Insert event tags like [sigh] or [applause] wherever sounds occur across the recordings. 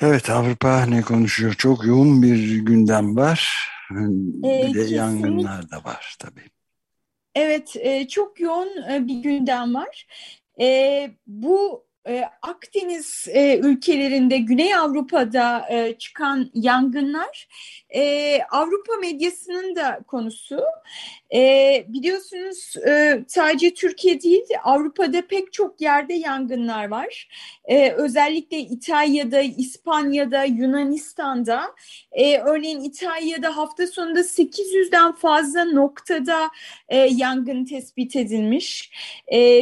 Evet, Avrupa ne konuşuyor? Çok yoğun bir gündem var. Ee, Bir de kesinlikle. yangınlar da var tabii. Evet, e, çok yoğun e, bir gündem var. E, bu e, Akdeniz e, ülkelerinde, Güney Avrupa'da e, çıkan yangınlar e, Avrupa medyasının da konusu. Biliyorsunuz sadece Türkiye değil, Avrupa'da pek çok yerde yangınlar var. Özellikle İtalya'da, İspanya'da, Yunanistan'da. Örneğin İtalya'da hafta sonunda 800'den fazla noktada yangın tespit edilmiş.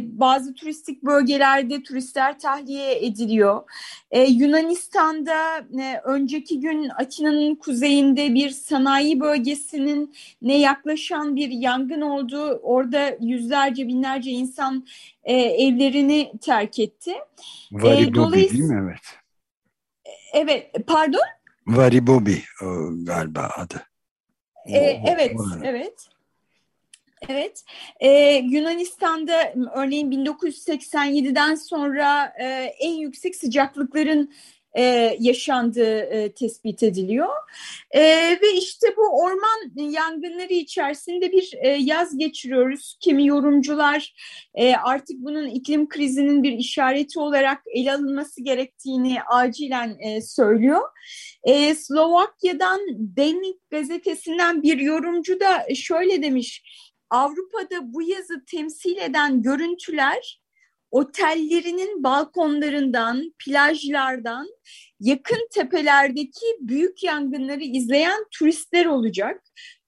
Bazı turistik bölgelerde turistler tahliye ediliyor. E, Yunanistan'da e, önceki gün Atina'nın kuzeyinde bir sanayi bölgesinin ne yaklaşan bir yangın oldu. Orada yüzlerce binlerce insan e, evlerini terk etti. Varibobi dolayıs- değil mi? Evet. Evet, pardon. Varibobi o galiba adı. E, evet, evet. Evet, Ee, Yunanistan'da örneğin 1987'den sonra e, en yüksek sıcaklıkların e, yaşandığı e, tespit ediliyor. E, ve işte bu orman yangınları içerisinde bir e, yaz geçiriyoruz. Kimi yorumcular e, artık bunun iklim krizinin bir işareti olarak ele alınması gerektiğini acilen e, söylüyor. E, Slovakya'dan Denik gazetesinden bir yorumcu da şöyle demiş. Avrupa'da bu yazı temsil eden görüntüler otellerinin balkonlarından, plajlardan, yakın tepelerdeki büyük yangınları izleyen turistler olacak.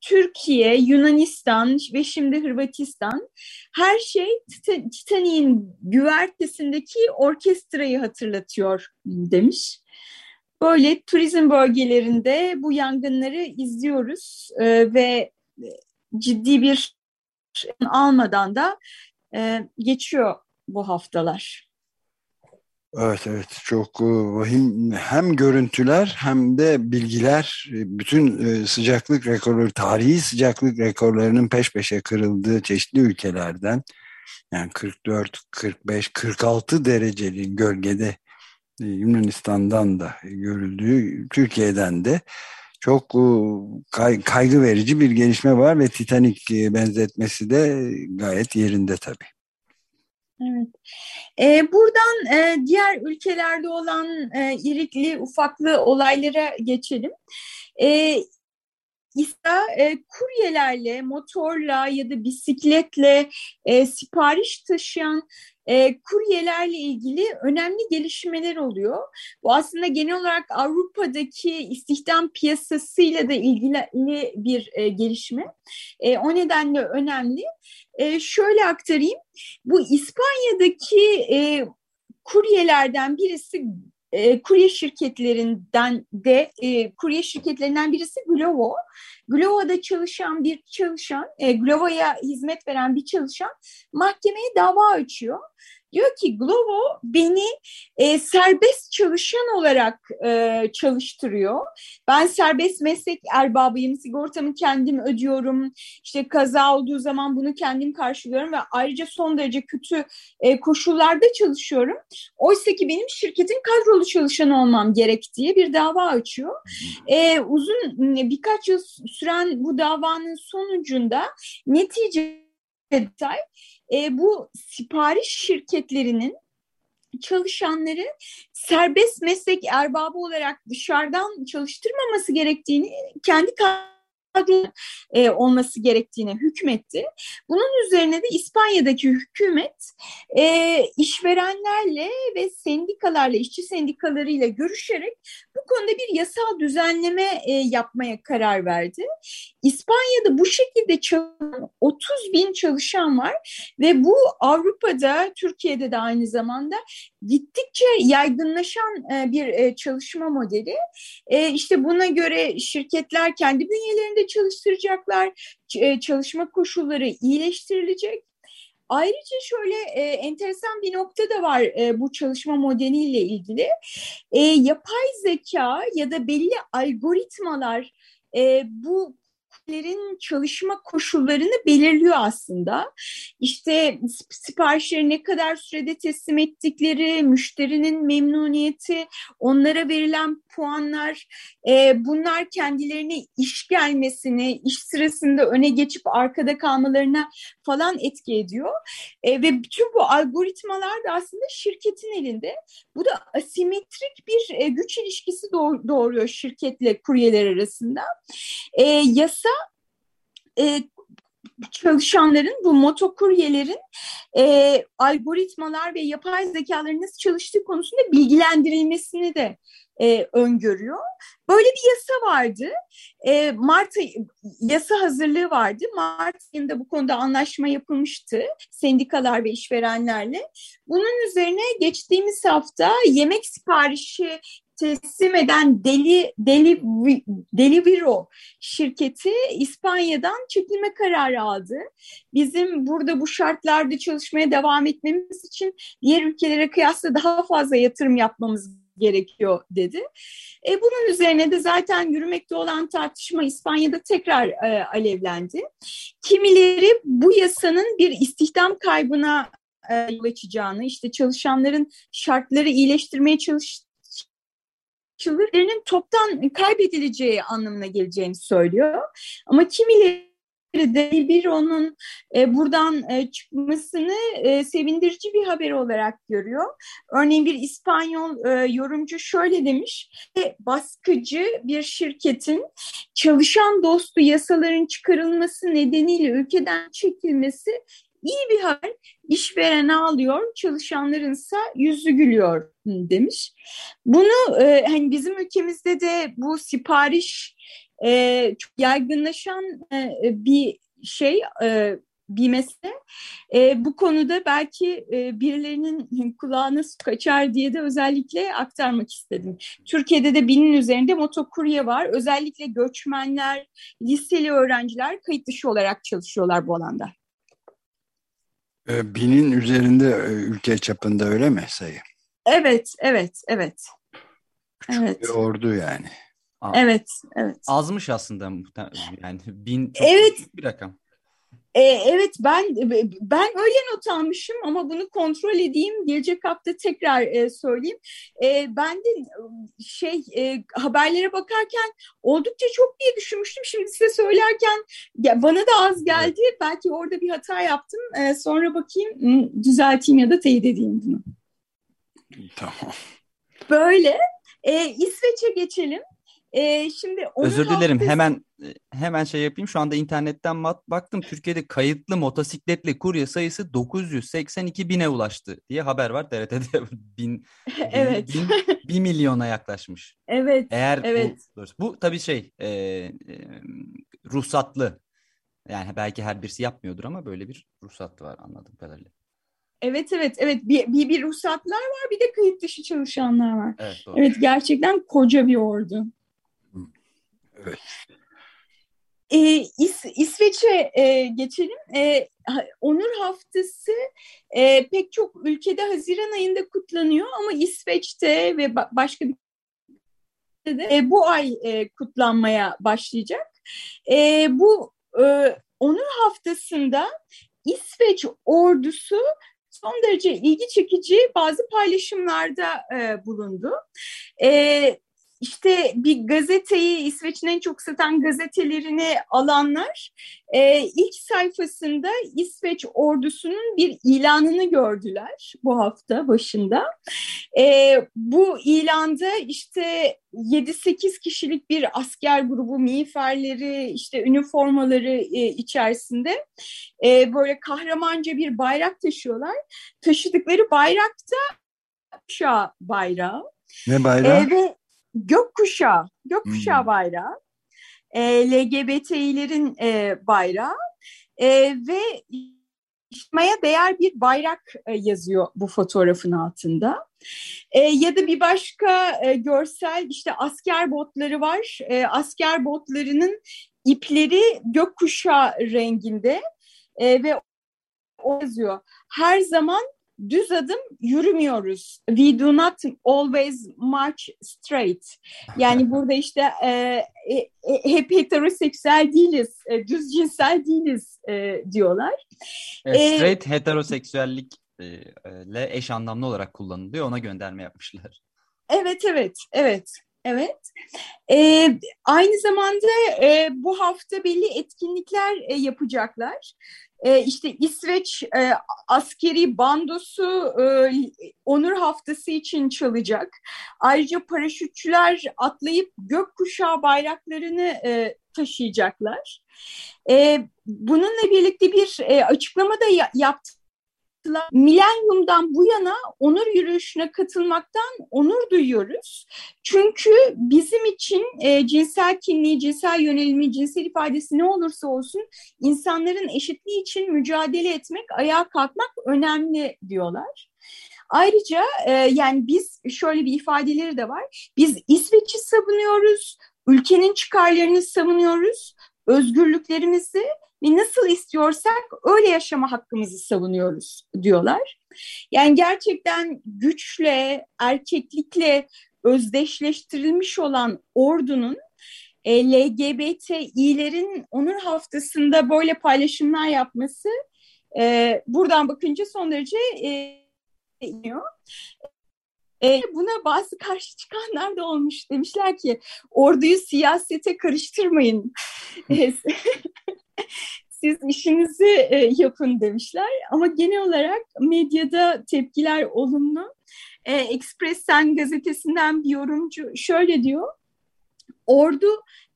Türkiye, Yunanistan ve şimdi Hırvatistan her şey Tita- Titanic'in güvertesindeki orkestrayı hatırlatıyor demiş. Böyle turizm bölgelerinde bu yangınları izliyoruz ve ciddi bir almadan da e, geçiyor bu haftalar. Evet evet çok e, vahim hem görüntüler hem de bilgiler e, bütün e, sıcaklık rekorları tarihi sıcaklık rekorlarının peş peşe kırıldığı çeşitli ülkelerden yani 44, 45, 46 derecelik gölgede Yunanistan'dan da görüldüğü Türkiye'den de çok e, kay- kaygı verici bir gelişme var ve Titanic e, benzetmesi de gayet yerinde tabii. Evet. E, buradan e, diğer ülkelerde olan e, irikli ufaklı olaylara geçelim. E, İSA e, kuryelerle, motorla ya da bisikletle e, sipariş taşıyan e, kuryelerle ilgili önemli gelişmeler oluyor. Bu aslında genel olarak Avrupa'daki istihdam piyasasıyla da ilgili bir e, gelişme. E, o nedenle önemli. E, şöyle aktarayım. Bu İspanya'daki e, kuryelerden birisi e, kurye şirketlerinden de e, kurye şirketlerinden birisi Glovo. Glovo'da çalışan bir çalışan, e, Glovo'ya hizmet veren bir çalışan mahkemeye dava açıyor. Diyor ki Glovo beni e, serbest çalışan olarak e, çalıştırıyor. Ben serbest meslek erbabıyım, sigortamı kendim ödüyorum. İşte kaza olduğu zaman bunu kendim karşılıyorum ve ayrıca son derece kötü e, koşullarda çalışıyorum. Oysa ki benim şirketin kadrolu çalışan olmam gerektiği bir dava açıyor. E, uzun birkaç yıl süren bu davanın sonucunda netice detay e, bu sipariş şirketlerinin çalışanları serbest meslek erbabı olarak dışarıdan çalıştırmaması gerektiğini kendi kadro e, olması gerektiğine hükmetti. Bunun üzerine de İspanya'daki hükümet e, işverenlerle ve sendikalarla, işçi sendikalarıyla görüşerek bu konuda bir yasal düzenleme e, yapmaya karar verdi. İspanya'da bu şekilde çalışan 30 bin çalışan var ve bu Avrupa'da, Türkiye'de de aynı zamanda gittikçe yaygınlaşan e, bir e, çalışma modeli. E, işte buna göre şirketler kendi bünyelerinde çalıştıracaklar, e, çalışma koşulları iyileştirilecek. Ayrıca şöyle e, enteresan bir nokta da var e, bu çalışma modeliyle ilgili. E, yapay zeka ya da belli algoritmalar e, bu şirketlerin çalışma koşullarını belirliyor aslında. İşte siparişleri ne kadar sürede teslim ettikleri, müşterinin memnuniyeti, onlara verilen puanlar, e, bunlar kendilerine iş gelmesini, iş sırasında öne geçip arkada kalmalarına falan etki ediyor. E, ve bütün bu algoritmalar da aslında şirketin elinde. Bu da asimetrik bir e, güç ilişkisi doğuruyor şirketle kuryeler arasında. E, yasa e, çalışanların, bu motokuryelerin e, algoritmalar ve yapay zekaların nasıl çalıştığı konusunda bilgilendirilmesini de e, öngörüyor. Böyle bir yasa vardı. E, Mart yasa hazırlığı vardı. Mart ayında bu konuda anlaşma yapılmıştı sendikalar ve işverenlerle. Bunun üzerine geçtiğimiz hafta yemek siparişi teslim eden Deli, Deli, Deliviro şirketi İspanya'dan çekilme kararı aldı. Bizim burada bu şartlarda çalışmaya devam etmemiz için diğer ülkelere kıyasla daha fazla yatırım yapmamız gerekiyor dedi. E, bunun üzerine de zaten yürümekte olan tartışma İspanya'da tekrar e, alevlendi. Kimileri bu yasanın bir istihdam kaybına e, yol açacağını, işte çalışanların şartları iyileştirmeye çalış yıllarının toptan kaybedileceği anlamına geleceğini söylüyor. Ama kimileri de bir onun e, buradan e, çıkmasını e, sevindirici bir haber olarak görüyor. Örneğin bir İspanyol e, yorumcu şöyle demiş, baskıcı bir şirketin çalışan dostu yasaların çıkarılması nedeniyle ülkeden çekilmesi iyi bir haber. İşveren ağlıyor, çalışanlarınsa yüzü gülüyor demiş. Bunu e, hani bizim ülkemizde de bu sipariş e, çok yaygınlaşan e, bir şey e, bir mesele. E, bu konuda belki e, birilerinin kulağına su kaçar diye de özellikle aktarmak istedim. Türkiye'de de binin üzerinde motokurye var. Özellikle göçmenler, liseli öğrenciler kayıt dışı olarak çalışıyorlar bu alanda. Ee, binin üzerinde e, ülke çapında öyle mi sayı? Evet, evet, evet. Küçük evet. bir ordu yani. Evet, evet. Azmış aslında yani bin çok evet. bir rakam. E, evet ben ben öyle not almışım ama bunu kontrol edeyim. Gelecek hafta tekrar e, söyleyeyim. E, ben de şey e, haberlere bakarken oldukça çok diye düşünmüştüm. Şimdi size söylerken ya, bana da az geldi. Evet. Belki orada bir hata yaptım. E, sonra bakayım düzelteyim ya da teyit edeyim bunu. Tamam. Böyle. E, İsveç'e geçelim. E, şimdi Özür dilerim haftası... hemen hemen şey yapayım. Şu anda internetten baktım. Türkiye'de kayıtlı motosikletli kurye sayısı 982 bine ulaştı diye haber var. TRT'de [laughs] [laughs] bin, evet. bin, bin, milyona yaklaşmış. [laughs] Evet. Eğer evet. Bu, bu tabii şey e, e, ruhsatlı. Yani belki her birisi yapmıyordur ama böyle bir ruhsat var anladığım kadarıyla. Evet evet evet bir, bir, bir ruhsatlar var bir de kayıt dışı çalışanlar var. Evet, doğru. evet gerçekten koca bir ordu. Evet. Ee, İs İsveç'e e, geçelim. E, Onur Haftası e, pek çok ülkede Haziran ayında kutlanıyor ama İsveç'te ve ba başka bir de e, bu ay e, kutlanmaya başlayacak. E, bu e, Onur Haftası'nda İsveç ordusu son derece ilgi çekici bazı paylaşımlarda e, bulundu. E, işte bir gazeteyi İsveç'in en çok satan gazetelerini alanlar e, ilk sayfasında İsveç ordusunun bir ilanını gördüler bu hafta başında. E, bu ilanda işte 7-8 kişilik bir asker grubu miğferleri işte üniformaları e, içerisinde e, böyle kahramanca bir bayrak taşıyorlar. Taşıdıkları bayrakta kuşağı bayrağı. Ne bayrağı? E, ve gökkuşağı, gökkuşağı hmm. bayrağı. E, LGBT'lerin e, bayrağı e, ve işmaya değer bir bayrak e, yazıyor bu fotoğrafın altında. E, ya da bir başka e, görsel işte asker botları var. E, asker botlarının ipleri gökkuşağı renginde e, ve o yazıyor. Her zaman düz adım yürümüyoruz. We do not always march straight. Yani [laughs] burada işte e, e, e, hep heteroseksüel değiliz, e, düz cinsel değiliz e, diyorlar. E, straight e, heteroseksüellik ile eş anlamlı olarak kullanılıyor. Ona gönderme yapmışlar. Evet, evet, evet. Evet. Ee, aynı zamanda e, bu hafta belli etkinlikler e, yapacaklar. E, işte İsveç e, askeri bandosu e, onur haftası için çalacak. Ayrıca paraşütçüler atlayıp gökkuşağı bayraklarını e, taşıyacaklar. E, bununla birlikte bir e, açıklama da ya, yaptı Milenyumdan bu yana onur yürüyüşüne katılmaktan onur duyuyoruz. Çünkü bizim için e, cinsel kimliği, cinsel yönelimi, cinsel ifadesi ne olursa olsun insanların eşitliği için mücadele etmek, ayağa kalkmak önemli diyorlar. Ayrıca e, yani biz şöyle bir ifadeleri de var. Biz İsveç'i savunuyoruz, ülkenin çıkarlarını savunuyoruz, özgürlüklerimizi nasıl istiyorsak öyle yaşama hakkımızı savunuyoruz diyorlar. Yani gerçekten güçle, erkeklikle özdeşleştirilmiş olan ordunun e, LGBTİ'lerin onur haftasında böyle paylaşımlar yapması e, buradan bakınca son derece e, e, buna bazı karşı çıkanlar da olmuş. Demişler ki orduyu siyasete karıştırmayın. [laughs] siz işinizi e, yapın demişler. Ama genel olarak medyada tepkiler olumlu. E, Expressen gazetesinden bir yorumcu şöyle diyor. Ordu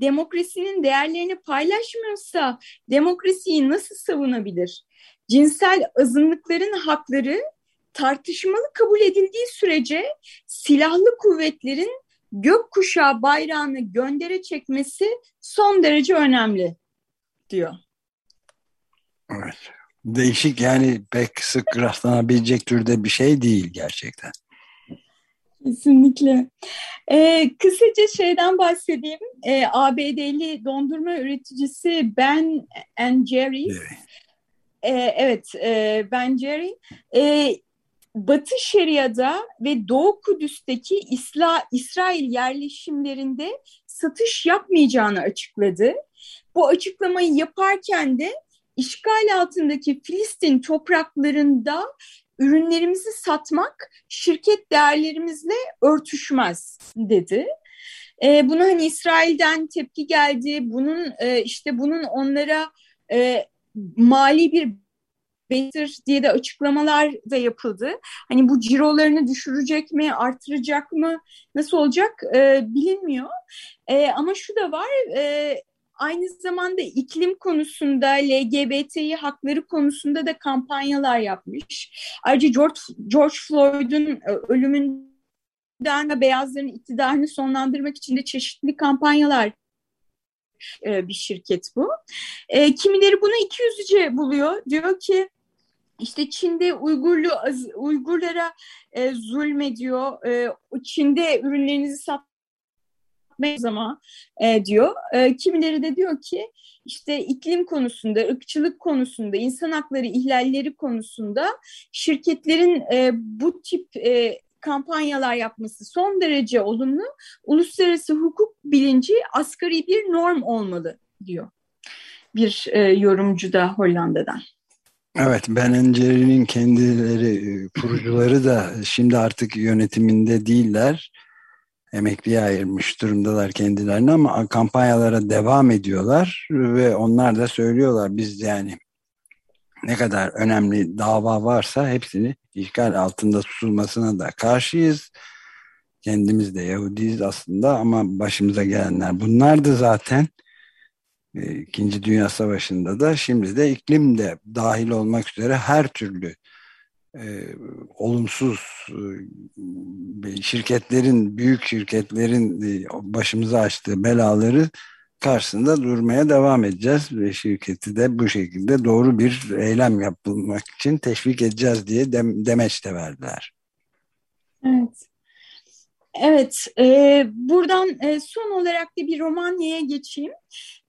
demokrasinin değerlerini paylaşmıyorsa demokrasiyi nasıl savunabilir? Cinsel azınlıkların hakları tartışmalı kabul edildiği sürece silahlı kuvvetlerin gökkuşağı bayrağını göndere çekmesi son derece önemli diyor. Evet. Değişik yani pek sık rastlanabilecek türde bir şey değil gerçekten. Kesinlikle. Ee, kısaca şeyden bahsedeyim. Ee, ABD'li dondurma üreticisi Ben and Jerry. Evet, ee, evet e, Ben Jerry. E, Batı Şeria'da ve Doğu Kudüs'teki İsla, İsrail yerleşimlerinde satış yapmayacağını açıkladı. Bu açıklamayı yaparken de işgal altındaki Filistin topraklarında ürünlerimizi satmak şirket değerlerimizle örtüşmez dedi. E, buna hani İsrail'den tepki geldi. Bunun e, işte bunun onlara e, mali bir betir diye de açıklamalar da yapıldı. Hani bu cirolarını düşürecek mi, artıracak mı, nasıl olacak e, bilinmiyor. E, ama şu da var, e, aynı zamanda iklim konusunda, LGBTİ hakları konusunda da kampanyalar yapmış. Ayrıca George, George Floyd'un e, ölümünden ve beyazların iktidarını sonlandırmak için de çeşitli kampanyalar e, bir şirket bu. E, kimileri bunu iki yüzüce buluyor. Diyor ki işte Çin'de Uygurlu Uygurlara e, zulmediyor. E, Çin'de ürünlerinizi sat ama e, diyor. E, kimileri de diyor ki işte iklim konusunda, ırkçılık konusunda, insan hakları ihlalleri konusunda şirketlerin e, bu tip e, kampanyalar yapması son derece olumlu. Uluslararası hukuk bilinci asgari bir norm olmalı diyor bir e, yorumcu da Hollanda'dan. Evet, Ben Jerry'nin kendileri, e, kurucuları da şimdi artık yönetiminde değiller emekliye ayırmış durumdalar kendilerini ama kampanyalara devam ediyorlar ve onlar da söylüyorlar biz yani ne kadar önemli dava varsa hepsini işgal altında tutulmasına da karşıyız. Kendimiz de Yahudiyiz aslında ama başımıza gelenler bunlardı zaten. E, İkinci Dünya Savaşı'nda da şimdi de iklim de dahil olmak üzere her türlü e, olumsuz e, şirketlerin, büyük şirketlerin e, başımıza açtığı belaları karşısında durmaya devam edeceğiz ve şirketi de bu şekilde doğru bir eylem yapılmak için teşvik edeceğiz diye dem demeç de verdiler. Evet. Evet, e, buradan e, son olarak da bir Romanya'ya geçeyim.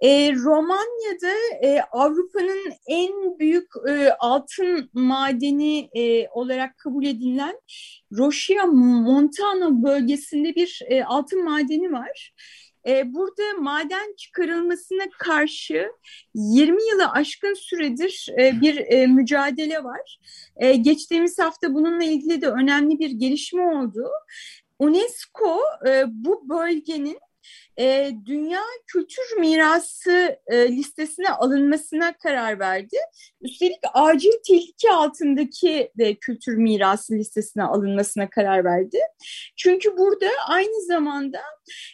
E, Romanya'da e, Avrupa'nın en büyük e, altın madeni e, olarak kabul edilen Roșia Montana bölgesinde bir e, altın madeni var. E, burada maden çıkarılmasına karşı 20 yılı aşkın süredir e, bir e, mücadele var. E, geçtiğimiz hafta bununla ilgili de önemli bir gelişme oldu. UNESCO e, bu bölgenin e, Dünya Kültür Mirası e, listesine alınmasına karar verdi. Üstelik acil tehlike altındaki de kültür mirası listesine alınmasına karar verdi. Çünkü burada aynı zamanda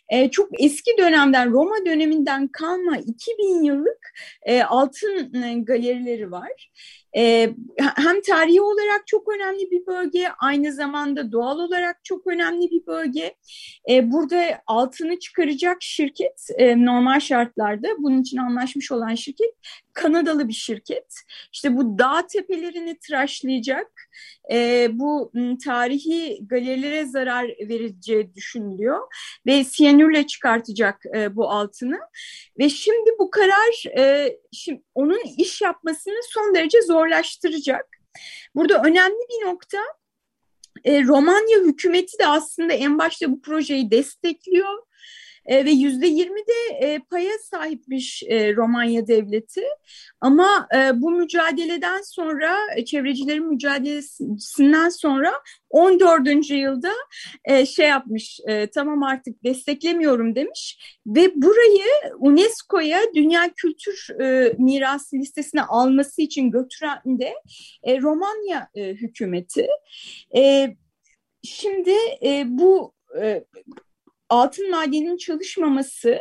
e, çok eski dönemden Roma döneminden kalma 2000 yıllık e, altın e, galerileri var. E, hem tarihi olarak çok önemli bir bölge, aynı zamanda doğal olarak çok önemli bir bölge. E, burada altını çıkaracak şirket e, normal şartlarda bunun için anlaşmış olan şirket Kanadalı bir şirket. İşte bu dağ tepelerini tıraşlayacak, e, bu tarihi galerilere zarar vereceği düşünülüyor ve siyanürle çıkartacak e, bu altını. Ve şimdi bu karar e, şimdi onun iş yapmasını son derece zorlaştıracak. Burada önemli bir nokta e, Romanya hükümeti de aslında en başta bu projeyi destekliyor e, ve yüzde yirmi de e, paya sahipmiş e, Romanya devleti. Ama bu mücadeleden sonra, çevrecilerin mücadelesinden sonra 14. yılda şey yapmış, tamam artık desteklemiyorum demiş ve burayı UNESCO'ya Dünya Kültür e, Mirası listesine alması için götüren de Romanya hükümeti. Şimdi bu altın madeninin çalışmaması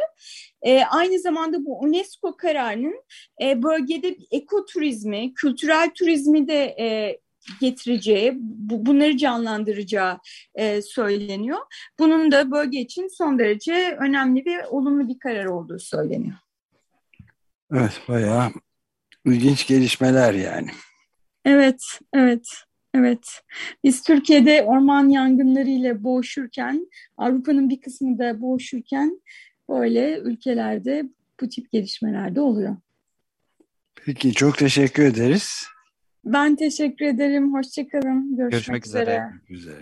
e, aynı zamanda bu UNESCO kararının e, bölgede ekoturizmi, kültürel turizmi de e, getireceği, bu, bunları canlandıracağı e, söyleniyor. Bunun da bölge için son derece önemli ve olumlu bir karar olduğu söyleniyor. Evet, bayağı ilginç gelişmeler yani. Evet, evet. Evet, biz Türkiye'de orman yangınlarıyla boğuşurken, Avrupa'nın bir kısmı da boğuşurken böyle ülkelerde bu tip gelişmeler de oluyor. Peki, çok teşekkür ederiz. Ben teşekkür ederim. Hoşçakalın. Görüşmek, Görüşmek üzere. üzere.